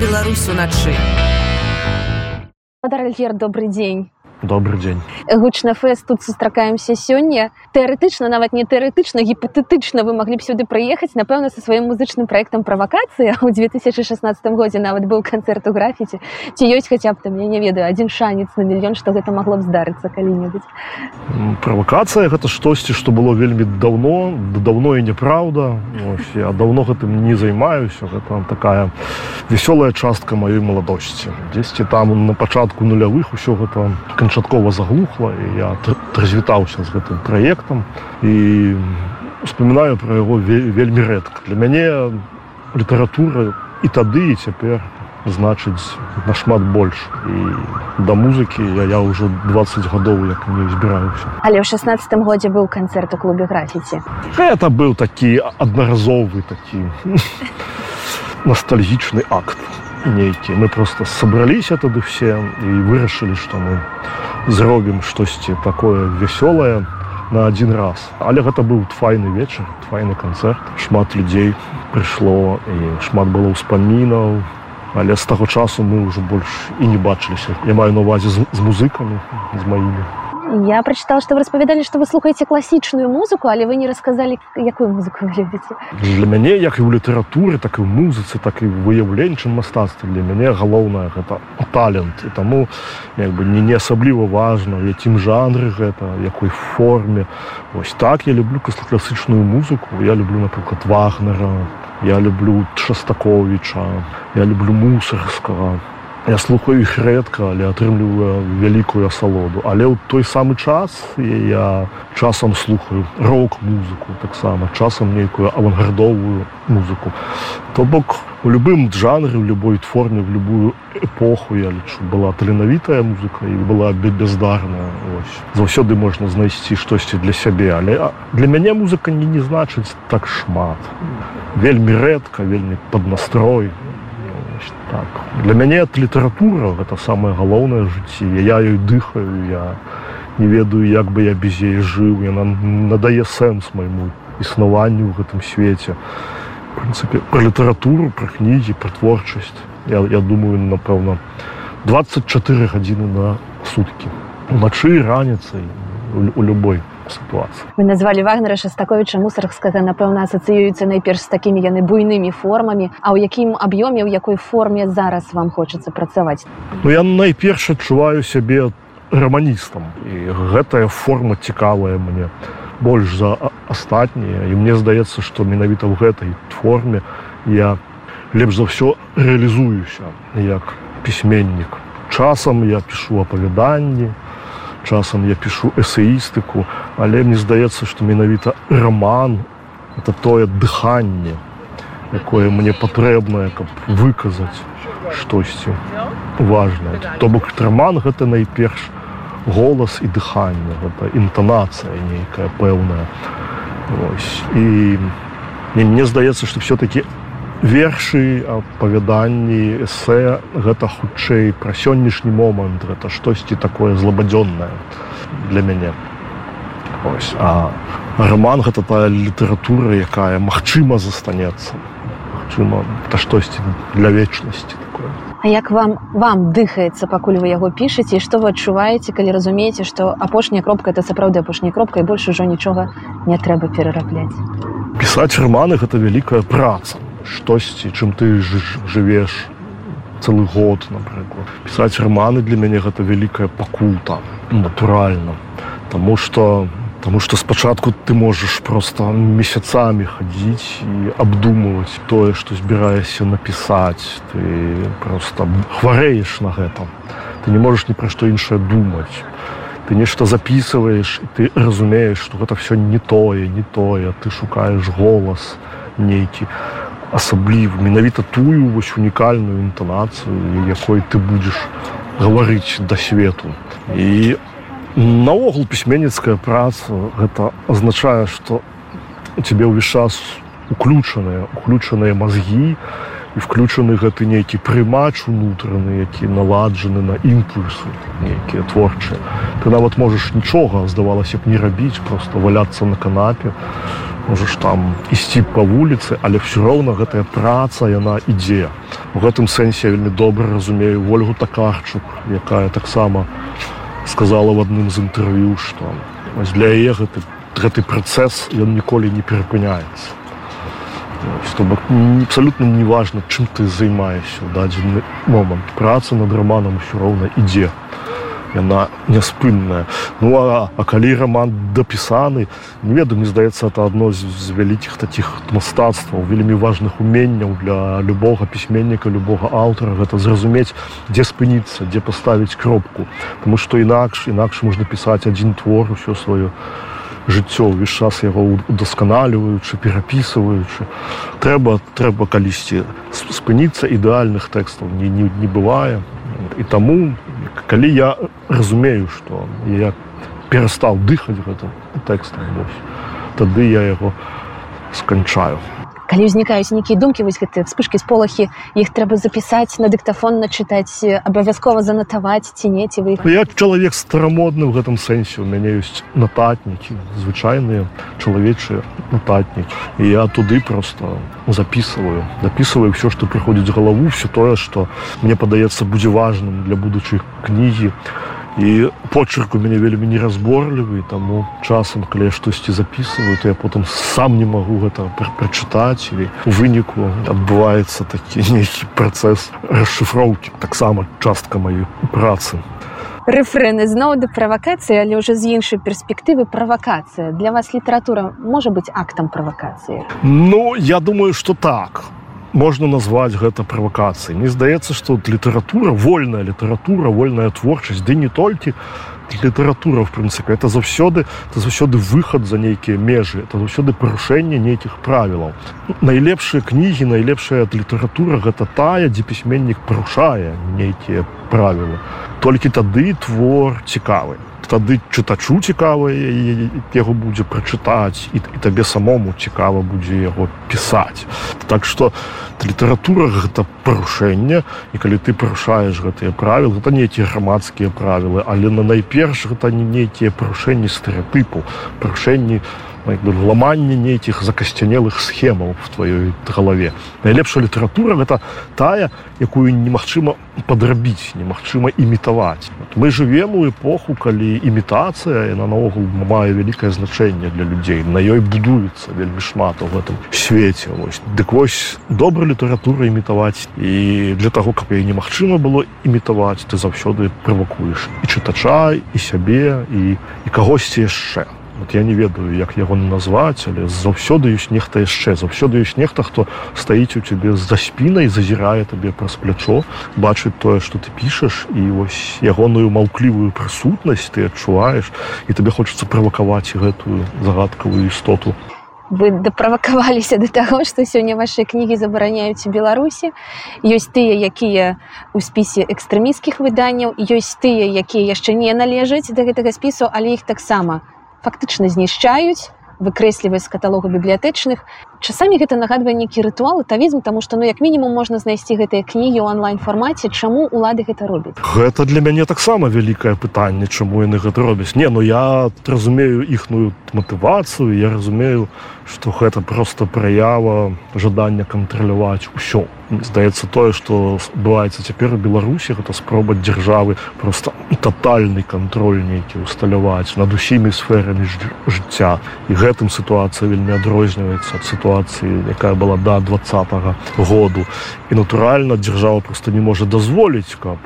Беларусь уначы. Альгер, добрый дзень добрый дзень гучна фэст тут сустракаемся сёння. Тэарэтычна нават не тэарэтычна гіпатэтычна вы маглі б сюды прыехаць напэўна са сваім музычным праектам правакацыі у 2016 годзе нават быў канцэрт у графіці ці ёсць хаця б там я не ведаю адзін шанец на мільён што гэта магло б здарыцца калі-небудзь. Правакацыя гэта штосьці што было вельмі даўно даўно і няправда я давно гэтым не займаюся гэта такая вясёлая частка маёй маладосці. Дзесьці там на пачатку нулявых усё гэта кан канчаткова заглухла і я развітаўся з гэтым праектам і успамінаю пра яго вельмі рэдка. Для мяне літаратура і тады і цяпер значыць нашмат больш. І да музыкі я, я ўжо 20 гадоў як не збіраюся. Але ў 16 годзе быў канцэрт у клубе графіці это быў такі аднаразовы такі ностальгічны акт нейкі. Мы просто сабраліся тады все і вырашылі што мы зробім штосьці такое вясёлае на адзін раз. Але гэта быў файны вечар файны канцэрт. Шмат людзей прыйшло і шмат было ўспамінаў. Але з таго часу мы ўжо больш і не бачыліся. Я маю на увазе з, з музыкамі з маімі Я прочитала, что вы распавядалі, што вы слухаеце класічную музыку, але вы не расказалі, якую музыку вы любіце. Для мяне як і ў літаратуры, так і ў музыцы, так і выяўленчым мастацтве для мяне галоўнае гэта талент і таму як бы не не асабліва важна, якім жанры гэта, якой форме. Вось так я люблю класічную музыку. Я люблю напрыклад вагнера, я люблю Шастаковіча, я люблю мусарскага. Я слухаю іх рэдка, але атрымліваю вялікую асалоду. Але ў той самы час я часам слухаю рок-музыку таксама часам нейкую авангардовую музыку. То бок у любым жанры, в любой форме, в любую эпоху я лічу была таленавітая музыка і была бездарная. Заўсёды можна знайсці штосьці для сябе, але для мяне музыка не, не значыць так шмат. Вельмі рэдка, вельмі пад настрой, так. Для мяне літаратура гэта самае галоўнае жыцці я ёй дыхаю я не ведаю як бы я без яе жыў яна надае сэнс майму існаванню ў гэтым свеце прынцыпе пра літаратуру пра кнігі пра творчасць я, я думаю напэўна 24 гадзіны на суткі уначы раніцай у, у любой сітуацыі. Вы назвалі вагнера шастаковіча мусарскага напэўна асацыюецца найперш з такімі яны буйнымі формамі а ў якім аб'ёме ў якой форме зараз вам хочацца працаваць? Ну я найперш адчуваю сябе раманістам і гэтая форма цікавая мне больш за астатнія і мне здаецца што менавіта ў гэтай форме я лепш за ўсё рэалізуюся як пісьменнік. Часам я пішу апавяданні часам я пішу эсеістыку, але мне здаецца, што менавіта роман это тое дыханне, якое мне патрэбнае, каб выказаць штосьці важное. То бок роман гэта найперш голас і дыханне, гэта інтанацыя нейкая пэўная. І мне здаецца, што все-таки вершы апавяданні эсэ гэта хутчэй пра сённяшні момант гэта штосьці такое злабадзённае для мяне. Ось, а роман гэта тая літаратура якая магчыма застанецца. Магчыма та штосьці для вечнасці такое. А як вам вам дыхаецца пакуль вы яго пішаце што вы адчуваеце калі разумееце што апошняя кропка это сапраўды апошняя кропка і больш ужо нічога не трэба перарабляць? Пісаць романы гэта вялікая праца штосьці чым ты жывеш цэлы год напрыклад. Пісаць романы для мяне гэта вялікая пакута натуральна. Таму что Таму што спачатку ты можаш просто месяцамі хадзіць і абдумваць тое, што збіраешся напісаць, ты просто хварэеш на гэтым. Ты не можаш ні пра што іншае думаць. Ты нешта записываеш і ты разумееш, што гэта все не тое, не тое, ты шукаеш голас нейкі асаблівы менавіта тую вось унікальную інтанацыю якой ты будзеш гаварыць да свету. І наогул пісьменніцкая праца гэта азначае што у тебе ўвесь час уключаныя уключаныя мазгі і включаны гэты нейкі прымач унутраны які наладжаны на імпульсы нейкія творчыя ты нават можаш нічога здавалася б не рабіць просто валяцца на канапе можаш там ісці по вуліцы але все роўна гэтая праца яна ідзе. У гэтым сэнсе вельмі добра разумею ольгу такарчук якая таксама сказала в адным з інтэрв'ю что для яе гэты гэты працэс ён ніколі не перапыняецца чтобы абсолютно неважно чым ты займаешься дадзены момант праца над романом все роўна ідзе яна няспынная ну а, а калі роман дапісаны не ведаю мне здаецца это одно з, з вялікіх таких мастацтваў вельмі важных уменняў для любога пісьменніка любога аўтара. Гэта зразумець дзе спыніцца дзе паставіць кропку. Тому что інакш інакш можна пісаць адзін твор усё сваё. жыццё ўвесь час яго удасканаліваючы перапісваючы. Трэба трэба калісьці спыніцца ідэальных тэкстаў не, не, не бывае. І таму калі я разумею што я перастаў дыхаць гэтым тэкстам тады я яго сканчаю калі ўзнікаюць нейкія думкі вось гэтыя вспышкі сполахі іх трэба запісаць на дыктафон начытаць абавязкова занатаваць ці не ці вы я чалавек старамодны ў гэтым сэнсе. У мяне ёсць нататнікі звычайныя чалавечыя нататнікі і я туды просто записываю записываю все что прыходзіць галаву все тое что мне падаецца будзе важным для будучых кнігі і почерк у мяне вельмі неразборлівы таму часам калі штосьці записываю то я потым сам не магу гэта прачытаць или у выніку адбываецца такі нейкі працэс расшифроўкі таксама частка маёй працы. Рэфрэны зноў да правакацыі але ўжо з іншай перспектывы правакацыя. Для вас літаратура можа быць актам правакацыі? Ну я думаю что так можна назваць гэта правакацыяй. Не здаецца што літаратура вольная літаратура вольная творчасць ды не толькі літаратура в прынцыпе это заўсёды это заўсёды выхад за нейкія межы это заўсёды парушэнне нейкіх правілаў. Найлепшыя кнігі найлепшая літаратура гэта тая дзе пісьменнік парушае нейкія правілы толькі тады твор цікавы. Тады чытачу цікава яго будзе прачытаць і, і табе самому цікава будзе яго пісаць. Так что літаратура гэта парушэнне і калі ты парушаеш гэтыя правілы гэта нейкія грамадскія правілы але на найперш гэта не нейкія парушэнні стэеатыпу парушэнні ламанне нейкіх закасцянелых схемаў в тваёй галаве найлепшая літаратура гэта тая якую немагчыма падрабіць немагчыма імітаваць мы живвем у эпоху калі імітацыя яна наогул мае вялікае значэнне для людзей на ёй будуецца вельмі шмат у гэтым свеце. Вось. Дык вось добра літаратура імітаваць. І для таго каб яе немагчыма было імітаваць ты заўсёды правакуеш і чытачай і сябе і і кагосьці яшчэ Вот я не ведаю як яго назваць але заўсёды ёсць нехта яшчэ заўсёды ёсць нехта хто стаіць у цябе за спінай зазірае табе праз плячо бачыць тое што ты пішаш і вось ягоную маўклівую прысутнасць ты адчуваеш і табе хочацца правакаваць гэтую загадкавую істоту. Вы даправакаваліся да таго што сёння вашыя кнігі забараняюць у беларусі. Ёсць тыя якія у спісе экстрэміскіх выданняў ёсць тыя якія яшчэ не належаць да гэтага спісу але іх таксама фактычна знішчаюць выкрэсліваць з каталогу бібліятэчных часамі гэта нагадвае нейкі рытуал тавізм тому что ну як мінімум можна знайсці гэтыя кнігі ў онлайн фармаце чаму улады гэта робяць. Гэта для мяне таксама вялікае пытанне чаму яны гэта робяць. Не ну я разумею іхную матывацыю я разумею что гэта просто праява жадання кантраляваць усё. Здаецца тое что адбываецца цяпер у беларусі гэта спроба дзяржавы просто тотальны контроль нейкі усталяваць над усімі сферамі жыцця. І гэтым сітуацыя вельмі адрозніваецца ад сітуацыі якая была да двадцатого году. І натуральна дзяржава просто не можа дазволіць каб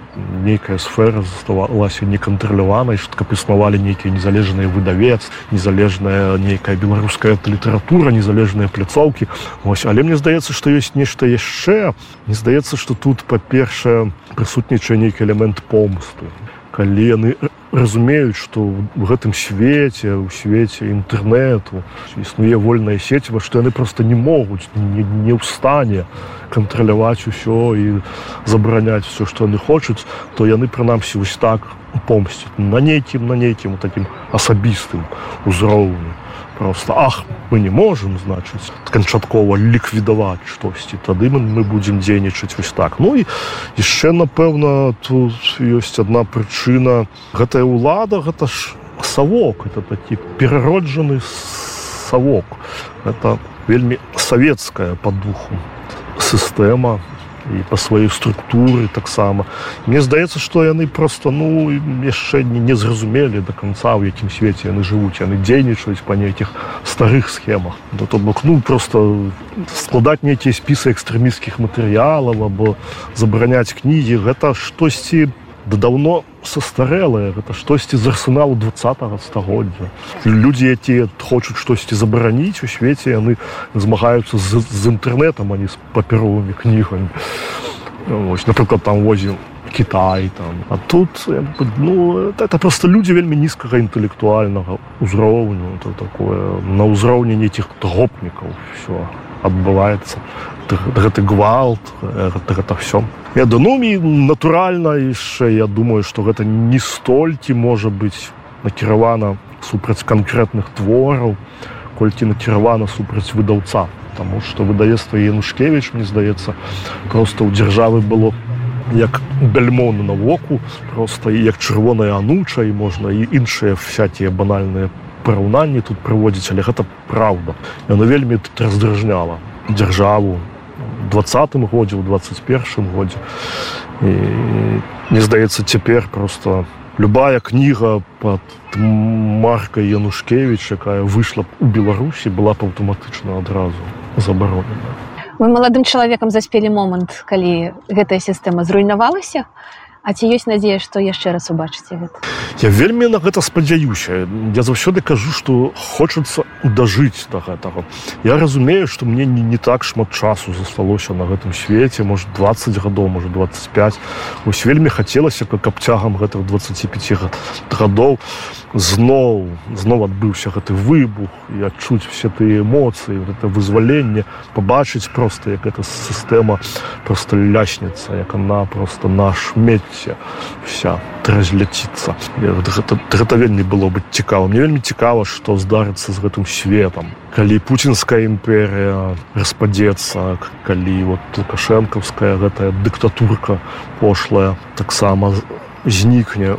нейкая сфера заставалася некантраляванай каб існавалі нейкія незалежныя выдавец незалежная нейкая беларуская літаратура незалежныя пляцоўкі ось. Але мне здаецца што ёсць нешта яшчэ. Не здаецца што тут па-першае прысутнічае нейкі элемент помсту калі яны разумеюць што в гэтым свеце у свеце інтэрнэту існуе вольная сеціва што яны просто не могуць не, не ў стане кантраляваць усё і забараняць все што яны хочуць то яны прынамсі вось так помсціць на нейкім на нейкім такім асабістым узроўню просто ах мы не можем значыць канчаткова ліквідаваць штосьці тады мы, мы будзем дзейнічаць вось так ну і яшчэ напэўна тут ёсць одна прычына. Гэтая ўлада гэта ж савок это такі перароджаны савок это вельмі савецкая по духу сістэма і па сваёй структуры таксама. Мне здаецца што яны просто ну яшчэ не, не зразумелі до конца у якім свеце яны жывуць. Яны дзейнічаюць па нейкіх старых схемах. Да то бок ну просто складаць нейкія спісы экстрэміскіх матэрыялаў або забараняць кнігі гэта штосьці по да даўно састарэлае гэта штосьці з арсеналу два стагоддзя. Людзі якія хочуць штосьці забараніць у свеце яны змагаюцца з, з інтэрнетам а не з папяровымі кнігамі. Ось напрыклад там возім Кітай там. А тут ну это, просто людзі вельмі нізкага інтэлектуальнага ўзроўню это такое на ўзроўні нейкіх гопнікаў все адбываецца гэты гвалт гэта, гэта все я данумі натуральна яшчэ я думаю что гэта не столькі можа быць накіравана супраць канкрэтных твораў колькі накіравана супраць выдаўца Таму што выдавецтва янушкевич мне здаецца просто ў дзяржавы было як бельмон на воку просто як чырвоная ануча і можна і іншыя всякие банальныя параўнанні тут прыводзіць але гэта праўда яно вельмі раздражняла дзяржаву двадцатым годзе у 21 годзе. І не здаецца цяпер просто любая кніга под маркай янушкевич якая выйшла у беларусі была б аўтаматычна адразу забаронена. Мы маладым чалавекам заспелі момант калі гэтая сістэма зруйнавалася. А ці ёсць надзея, што яшчэ раз убачыце гэта? Я вельмі на гэта спадзяюся. Я заўсёды кажу, што хочацца дажыць да гэтага. Я разумею, што мне не, не так шмат часу засталося на гэтым свеце, можа 20 гадоў, можа 25. Вось вельмі хацелася, каб цягам гэтых 25 гадоў зноў зноў адбыўся гэты выбух і адчуць все тыя эмоцыі это вызваленне пабачыць просто як эта сістэма просто лясніца як она просто наш мецце вся разляціцца гэта, гэта вельмі было бы цікава. Мне вельмі цікава што здарыцца з гэтым светом калі пуцінская імперія распадзецца калі вот лукашэнкаўская гэтая дыктатурка пошлая таксама знікне.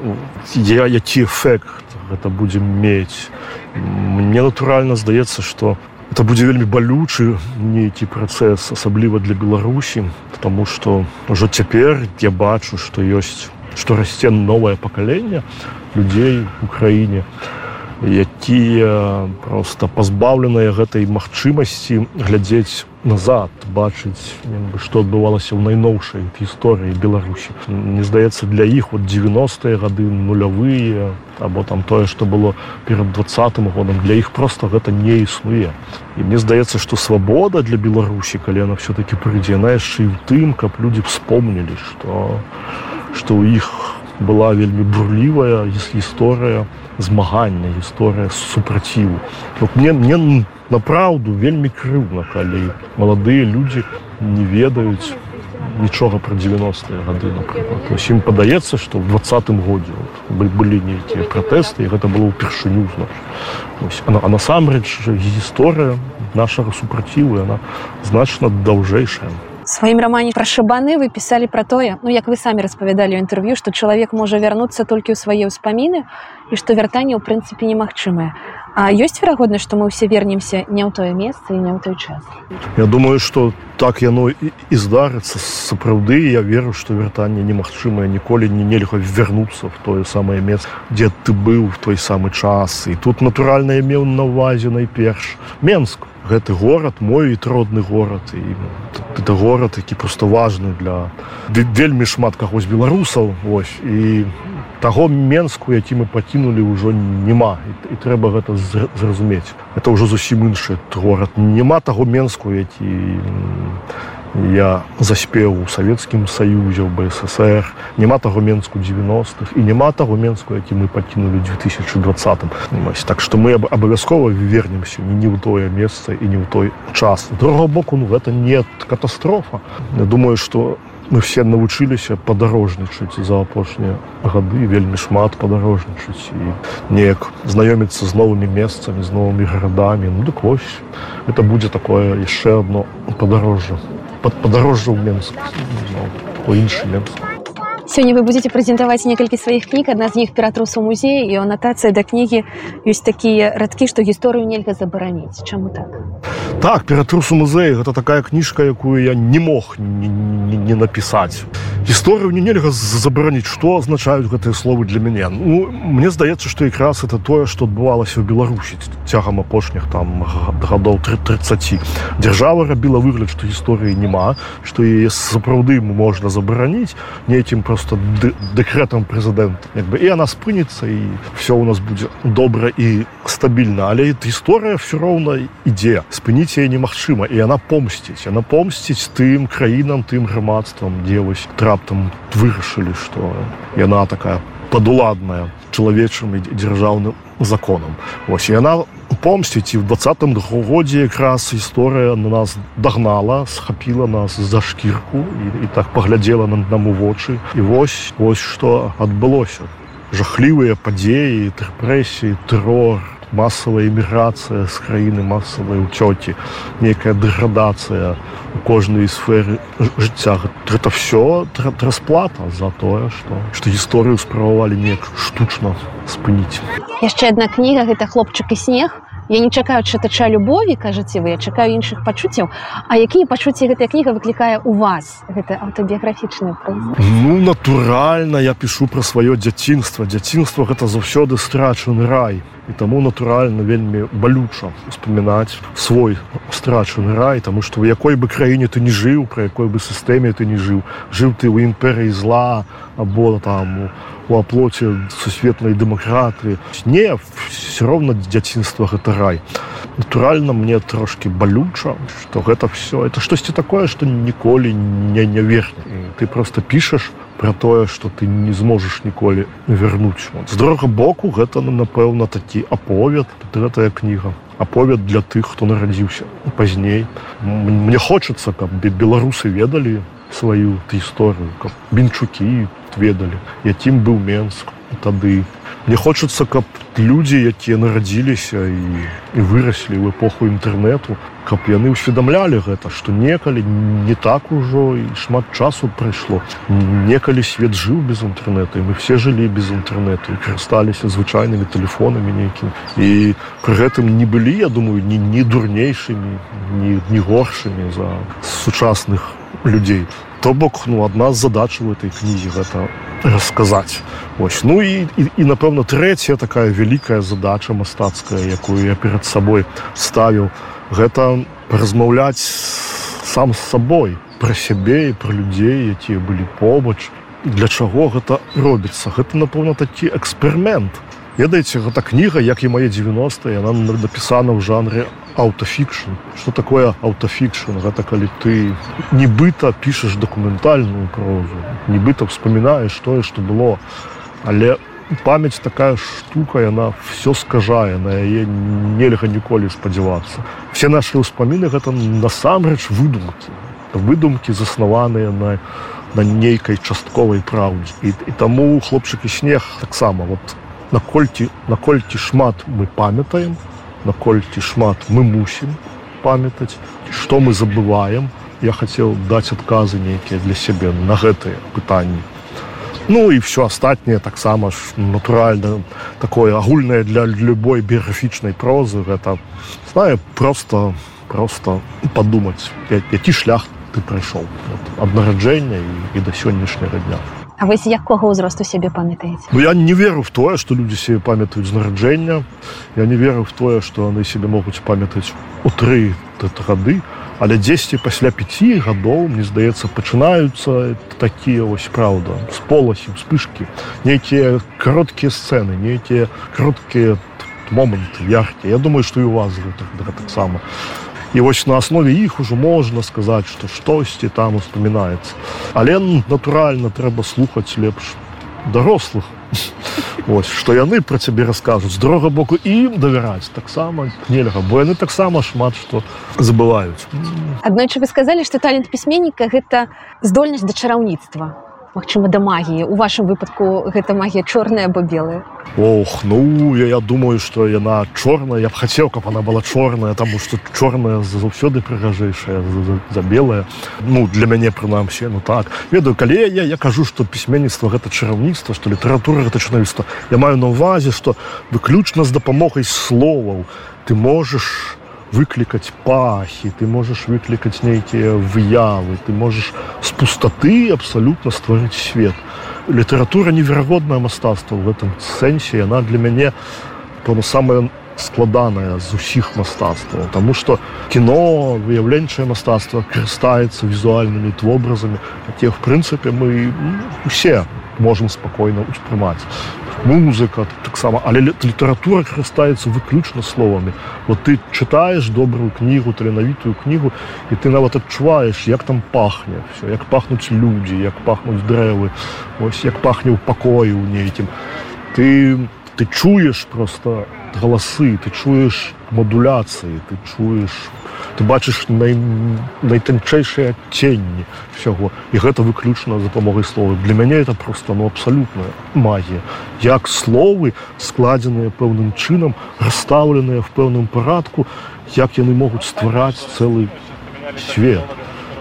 Я які эфект гэта будзем мець? Мне натуральна здаецца что это будзе вельмі балючы нейкі працэс асабліва для беларусі потому что ўжо цяпер я бачу что ёсць что расце новае пакаленне людзей у краіне якія просто пазбаўленыя гэтай магчымасці глядзець назад бачыць што адбывалася ў найноўшай гісторыі беларусі не здаецца для іх вот 90-е гады нулявыя або там тое што было перад двадцатым годам для іх просто гэта не існуе. І мне здаецца што свабода для беларусі калі яна все-таки прыйдзе на яшчэ і ў тым каб людзі вспомнілі што што ў іх была вельмі бурлівая гісторыя змагання гісторыя супраціву. Вот мне мне не направду вельмі крыўна калі маладыя людзі не ведаюць нічога пра 90-е гады ім падаецца што ў двадцатым годзе былі нейкія пратэсты і гэта было ўпершыню а насамрэч гісторыя нашага супраціву яна значна даўжэйшая сваім рамане пра шабаны вы пісалі пра тое ну як вы самі распавядалі ў інтэрв'ю што чалавек можа вярнуцца толькі ў свае ўспаміны і што вяртанне ў прынцыпе немагчымае А ёсць верагодна, што мы ўсе вернемся не ў тое месца і не ў той час. Я думаю, што так яно і, здарыцца сапраўды я веру, што вяртанне немагчымае ніколі не нельга вярнуцца в тое самае месца, дзе ты быў в той самы час. І тут натуральна меў на увазе найперш Менск. Гэты горад мой родны горад і это горад, які просто важны для вельмі шмат кагось беларусаў ось і таго менску які мы пакінулі ўжо няма. І, і трэба гэта зразумець. Это ўжо зусім іншы горад. Няма таго менску які я заспеў у савецкім саюзе ў бСр няма таго менску 90-х і няма таго менску які мы пакінулі 2020 так што мы абавязкова вернемся не ў тое месца і не ў той час. Другого боку ну гэта нет катастрофа. Я думаю что мы все навучыліся падарожнічаць за апошнія гады вельмі шмат падарожнічаць і неяк знаёміцца з новымі месцамі з новымі гарадамі. Ну дык вось это будзе такое яшчэ одно падарожжа падарожжа ў Мск у іншы Мск Сёння вы будзеце прэзентаваць некалькі сваіх кніг адна з іх ператрусу музея і анатацыя да кнігі ёсць такія радкі што гісторыю нельга забараніць чаму так? Так ператрусу музея гэта такая кніжка якую я не мог не, напісаць гісторыю не нельга забараніць што азначаюць гэтыя словы для мяне ну, мне здаецца што якраз это тое што адбывалася ў беларусі цягам апошніх там гадоў 30 дзяржава рабіла выгляд што гісторыі няма што яе сапраўды можна забараніць нейкім про просто дэкрэтам прэзідэнт бы. І она спыніцца і все у нас будзе добра і стабільна але гісторыя все роўна ідзе спыніць яе немагчыма і она помсціць она помсціць тым краінам тым грамадствам дзе вось раптам вырашылі што яна такая падуладная чалавечым і дзяржаўным законам. Ось яна помсціць і в двадцатым годзе якраз гісторыя на нас дагнала схапіла нас за шкірку і, і так паглядзела на нам у вочы. І вось ось што адбылося. Жахлівыя падзеі дэпрэсіі тэрор масавая эміграцыя з краіны масавай уцёкі некая дэградацыя у кожнай сферы жыцця гэта все расплата за тое што што гісторыю справавалі неяк штучна спыніць яшчэ адна кніга гэта хлопчык і снег я не чакаю чытача любові кажаце вы я чакаю іншых пачуццяў А якія пачуцці гэтая кніга выклікае у вас гэта аўтабіяграфічная Ну натуральна я пішу пра сваё дзяцінства дзяцінства гэта заўсёды страчаны рай. І таму натуральна вельмі балюча успамінаць свой страчаны рай таму што у якой бы краіне ты не жыў пра якой бы сістэме ты не жыў жыў ты ў імперыі зла або там у аплоце сусветнай дэмакраты не все роўна дзяцінства гэта рай. Натуральна мне трошки балюча что гэта все это штосьці такое что ніколі не не верхні ты просто пішаш про тое что ты не зможаш ніколі вернуць. З другога боку гэта напэўна такі аповед гэтая кніга. Аповед для тых хто нарадзіўся пазней. Мне хочацца каб беларусы ведалі сваю гісторыю каб бінчукі ведалі якім быў менск тады мне хочацца каб людзі якія нарадзіліся і, і выраслі ў эпоху інтэрнэту каб яны ўсведамлялі гэта што некалі не так ужо і шмат часу прайшло некалі свет жыў без інтэрнэту і мы все жылі без інтэрнэту і карысталіся звычайнымі тэлефонамі нейкім і пры гэтым не былі я думаю не не дурнейшымі не, не горшымі за сучасных людзей то бок ну адна з задач у этой кнізе гэта расказаць ось ну і, і, і напэўна трэцяя такая вялікая задача мастацкая якую я перад сабой ставіў гэта размаўляць сам з сабой пра сябе і пра людзей якія былі побач. Для чаго гэта робіцца? Гэта напэўна такі эксперымент ведаеце гэта кніга як і мае 90 яна напісана ў жанре аўтафікшн. Что такое аўтафікшн? Гэта калі ты нібыта пішаш дакументальную прозу нібыта вспоминаешь тое что было. Але памяць такая штука яна все скажае на яе нельга ніколі спадзявацца. Все наши ўспаміны гэта насамрэч выдумкі. Выдумкі заснаваныя на на нейкай частковай праўдзе. І, і таму хлопчык і снег таксама. Вот наколькі наколькі шмат мы памятаем наколькі шмат мы мусім памятаць што мы забываем. Я хацеў даць адказы нейкія для сябе на гэтыя пытанні. Ну і все астатняе таксама ж натуральна такое агульнае для любой біяграфічнай прозы. Гэта знаю просто просто падумаць які шлях ты прайшоў. Ад нараджэння і, і да сённяшняга дня А вы з якога ўзросту сябе памятаеце Ну я не веру в тое што людзі себе памятаюць з нараджэння я не веру в тое што яны себе могуць памятаць у тры гады але 10 пасля 5 гадоў мне здаецца пачынаюцца такія вось праўда з поласі вспышки. Нейкія кароткія сцэны нейкія кароткія моманты яркія Я думаю што і у вас гэта таксама і вось на аснове іх ужо можна сказаць што штосьці там успамінаецца але натуральна трэба слухаць лепш дарослых Вось што яны пра цябе раскажуць з другога боку ім давяраць таксама нельга бо яны таксама шмат што забываюць аднойчы вы сказалі што талент пісьменніка гэта здольнасць да чараўніцтва Магчыма да магіі. У вашым выпадку гэта магія чорная або белая? Ох ну я, я думаю што яна чорная. Я б хацеў каб она была чорная таму што чорная заўсёды прыгажэйшая за, за, за белая. Ну для мяне прынамсі ну так. Ведаю калі я я кажу што пісьменніцтва гэта чараўніцтва што літаратура гэта чынавіцтва я маю на увазе што выключна з дапамогай словаў ты можаш выклікаць пахі ты можаш выклікаць нейкія выявы ты можаш з пустаты абсалютна стварыць свет. Літаратура неверагоднае мастацтва в этом сэнсе яна для мяне пэўна самая складаная з усіх мастацтваў. Таму што кіно выяўленчае мастацтва карыстаецца візуальнымі вобразамі те в прынцыпе мы ну, усе можемм спакойна успрымаць музыка таксама але літаратура карыстаецца выключна словамі вот ты чытаеш добрую кнігу таленавітую кнігу і ты нават адчуваеш як там пахне все як пахнуць людзі як пахнуць дрэвы ось як пахне ў пакою ў нейкім ты ты чуеш просто галасы ты чуеш мадуляцыі ты чуеш ты бачыш най, найтанчэйшыя ценні всяго. І гэта выключна за дапамогай слова. Для мяне это просто ну абсалютная магія. Як словы складзеныя пэўным чынам расстаўленыя в пэўным парадку як яны могуць ствараць цэлы свет.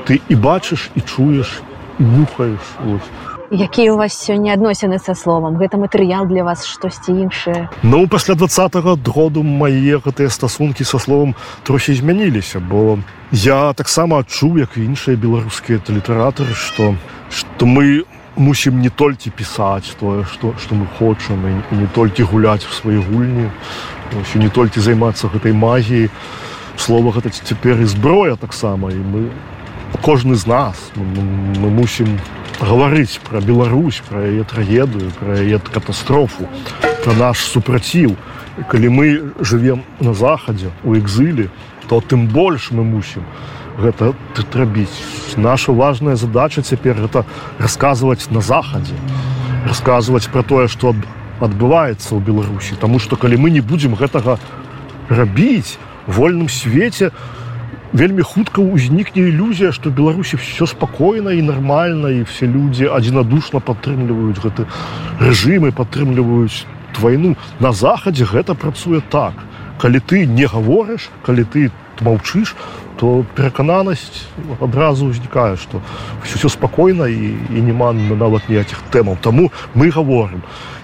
Ты і бачыш і чуеш нюхаеш ось якія у вас сёння адносіны са словам гэта матэрыял для вас штосьці іншае. Ну пасля двадцатого году мае гэтыя стасункі са словом трохі змяніліся бо я таксама адчуў як іншыя беларускія літаратары што што мы мусім не толькі пісаць тое што што мы хочам і не толькі гуляць в свае гульні не толькі займацца гэтай магіяй. Слова гэта цяпер і зброя таксама і мы кожны з нас мы, мы мусім гаварыць пра Беларусь пра яе трагедыю пра яе катастрофу пра наш супраціў калі мы жывем на захадзе у экзылі то тым больш мы мусім гэта трабіць. Наша важная задача цяпер гэта расказваць на захадзе расказваць пра тое што адбываецца ў беларусі. Таму што калі мы не будзем гэтага рабіць вольным свеце то вельмі хутка ўзнікне ілюзія што беларусі все спакойна і нармальна і все людзі адзінадушна падтрымліваюць гэты рэжымы падтрымліваюць вайну. На захадзе гэта працуе так. Калі ты не гаворыш калі ты маўчыш то перакананасць адразу ўзнікае што все спакойна і, і няма нават ніякіх тэмаў. Таму мы гаворым.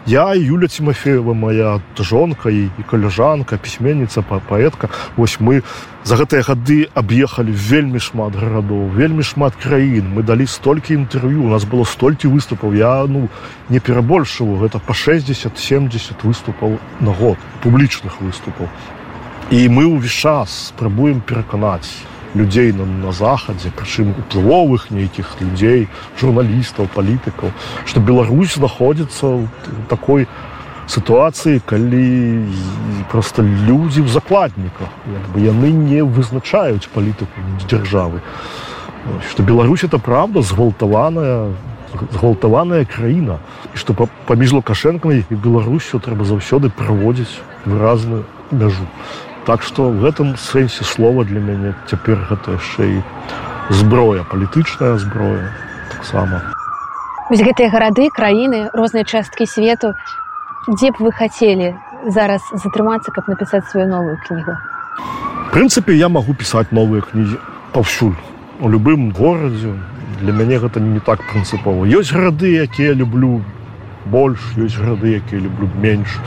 Я юля тимофеева моя жонка і, і каляжанка пісьменніца па паэтка вось мы за гэтыя гады аб'ехалі вельмі шмат гарадоў вельмі шмат краін. Мы далі столькі інтэрв'ю у нас было столькі выступаў. Я ну не перабольшываю гэта по 60-70 выступаў на год публічных выступаў і мы ўвесь час спрабуем пераканаць людзей на, на захадзе прычым уплывовых нейкіх людзей журналістаў палітыкаў што Беларусь знаходзіцца такой у сітуацыі калі просто людзі в закладніках бы яны не вызначаюць палітыку дзяржавы. Что Беларусь это правда згвалтаваная згвалтаваная краіна. І что паміж лукашэнкай і беларусю трэба заўсёды праводзіць выразную мяжу так что в гэтым сэнсе слова для мяне цяпер гэта яшчэ і зброя палітычная зброя таксама гэтыя гарады краіны розныя часткі свету. Дзе б вы хацелі зараз затрымацца каб напісаць сваю новую кнігу? Прынцыпе я магу пісаць новыя кнігі паўсюль у любым горадзе. Для мяне гэта не так прынцыпова. Ёсць гарады якія люблю больш ёсць гарады якія люблю менш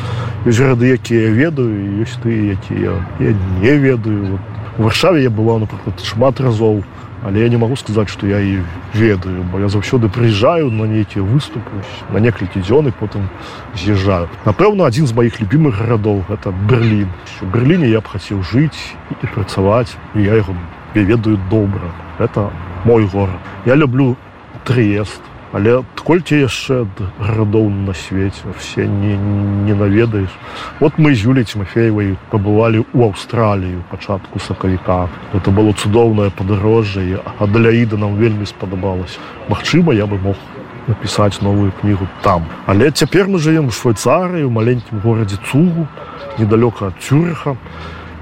ёсць гарады якія ведаю ёсць тыя якія я не ведаю. Вот, варшаве я была напрыклад шмат разоў але я не магу сказаць што я і ведаю бо я заўсёды прыязджаю на нейкія выступы на некалькі дзён і потым з'язджаю. Напэўна адзін з маіх любімых гарадоў гэта берлін. У берліне я б хацеў жыць і працаваць і я яго я ведаю добра. Это мой горад. Я люблю трыест але колькі яшчэ гарадоў на свеце? Все не, не наведаеш. Вот мы з юлей тимофеевай пабывалі ў аўстралію пачатку сакавіка. Это было цудоўнае падарожжа а для іда нам вельмі спадабалось Мачыма я бы мог напісаць новую кнігу там. Але цяпер мы жывем у швейцарыі у маленькім горадзе цугу недалёка ад цюрыха.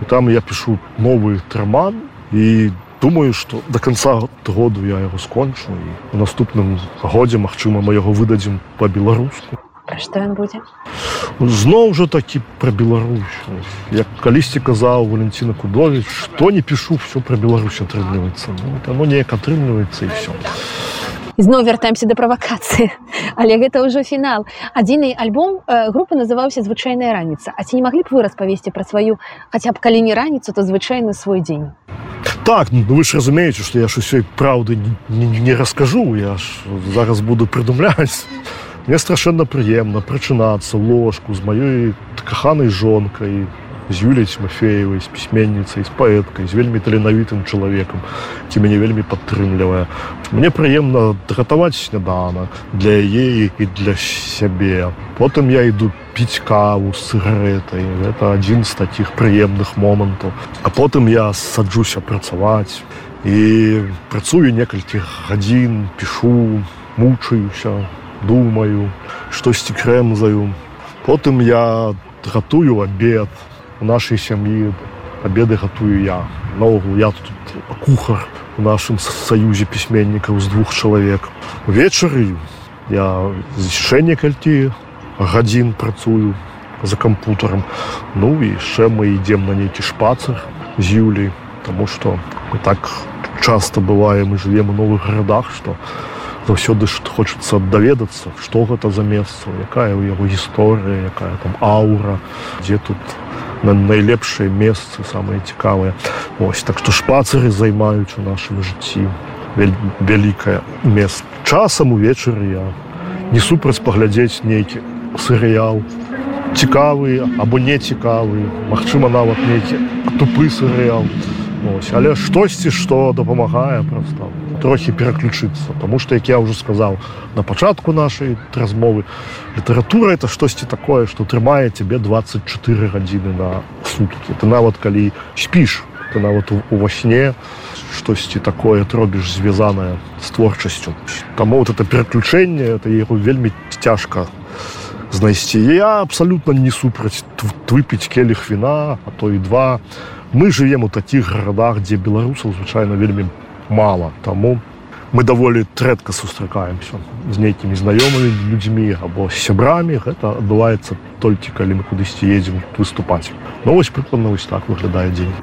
І там я пишу новы траман і думаю что до конца году я яго скончу і у наступным годзе Мачыма мы яго выдадзім по-беларуску что ён будзе? Зноў жа такі пра Беларусь. Як калісьці казаў Валентина кудович что не пишу все про Беларусь атрымліваецца. Ну, оно неяк атрымліваецца і все зноў вяртаемся да правакацыі але гэта ўжо фінал адзіны альбом э, групы называўся звычайная раніца А ці не маглі б вы распавесці пра сваю хаця б калі не раніцу то звычайны свой дзень так ну вы ж разумееце што я ж усёй праўды не, не, раскажу я ж зараз буду прыдумляць мне страшэнна прыемна прачынацца ложку з маёй каханай жонкай з юляй мафеевай з пісьменніцай з паэткай з вельмі таленавітым чалавекам ці мяне вельмі падтрымлівае. Мне прыемна гатаваць снядана для яе і для сябе. Потым я іду піць каву з сыгаретай гэта адзін з таких прыемных момантаў. А потым я саджуся працаваць і працую некалькі гадзін пішу мучаюся думаю штосьці крэмзаю. Потым я гатую обед у нашай сям'і обеды гатую я. Наогул я тут кухар у нашым саюзе пісьменнікаў з двух чалавек увечары я яшчэ некалькі гадзін працую за кампутарам ну і яшчэ мы ідзем на нейкі шпацар з юлей тому что мы так часто бываем і живвем у новых гарадах что у заўсёды хочацца даведацца што гэта за месца якая ў яго гісторыя якая там аура дзе тут на найлепшыя месцы самыя цікавыя. Ось так што шпацары займаюць у нашым жыцці. Вялікае мест часам увечары я не супраць паглядзець нейкі серыял. Цікавы або не цікавы Мачыма нават нейкі тупы серыял. Ось але штосьці што дапамагае проста трохі пераключыцца Таму што як я ўжо сказаў на пачатку нашай размовы літаратура это штосьці такое што трымае цябе 24 гадзіны на суткі ты нават калі спіш ты нават ува сне штосьці такое робіш звязанае з творчасцю Таму вот это пераключэнне это яго вельмі цяжка знайсці я абсалютна не супраць выпіць келіх віна а то і два. Мы живвем у такіх гарадах дзе беларусаў звычайна вельмі мало. Таму мы даволі рэдка сустракаемся з нейкімі знаёмымі людзьмі або сябрамі гэта адбываецца толькі калі мы кудысьці едзем выступаць. Ну, вось прыкладна вось так выглядае дзень.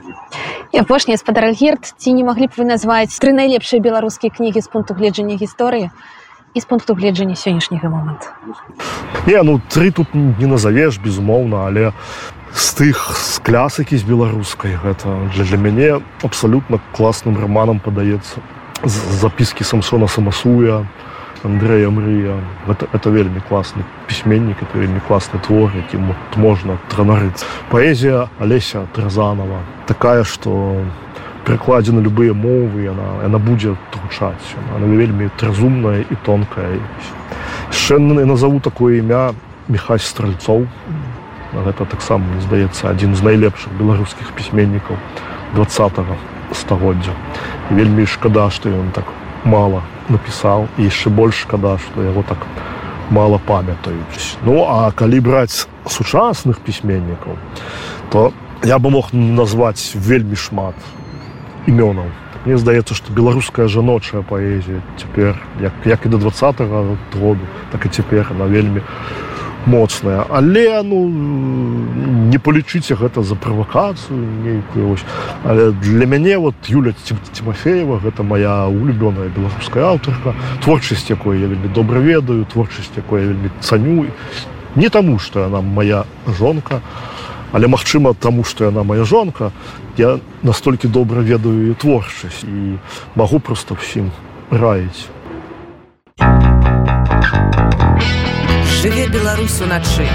Апошні спадар альгерт ці не маглі б вы назваць тры найлепшыя беларускія кнігі з пункту гледжання гісторыі з пункту гледжання сённяшняга момант не ну тры тут не назавеш безумоўна але з тых з клясыкі з беларускай. Гэта для для мяне абсалютна класным романам падаецца. Запіскі самсона самасуя Андрэя мрыя. Это, это вельмі класны пісьменнік это вельмі класны твор якім можна транарыць. Паэзія алеся тразанова такая что прыкладзена любыя мовы яна яна будзе гучаць она вельмі разумная і тонкая. Шэнны назову такое імя мехась стральцоў гэта таксама здаецца адзін з найлепшых беларускіх пісьменнікаў два стагоддзя. Вельмі шкада што ён так мала напісаў і яшчэ больш шкада што яго так мала памятаюць. Ну а калі браць сучасных пісьменнікаў то я бы мог назваць вельмі шмат імёнаў. Мне здаецца што беларуская жаночая паэзія цяпер як, як і да два году так і цяпер она вельмі у моцная. Але ну не палічыце гэта за правакацыю нейкую ось але для мяне вот юля тимофеева гэта моя улюбёная беларуская аўтарка творчасць якой я вельмі добра ведаю творчасць якой вельмі цаню. Не таму что она моя жонка але магчыма таму что яна моя жонка. Я настолькі добра ведаю творчасць і магу просто всім раіць. жыве Беларусь уначы.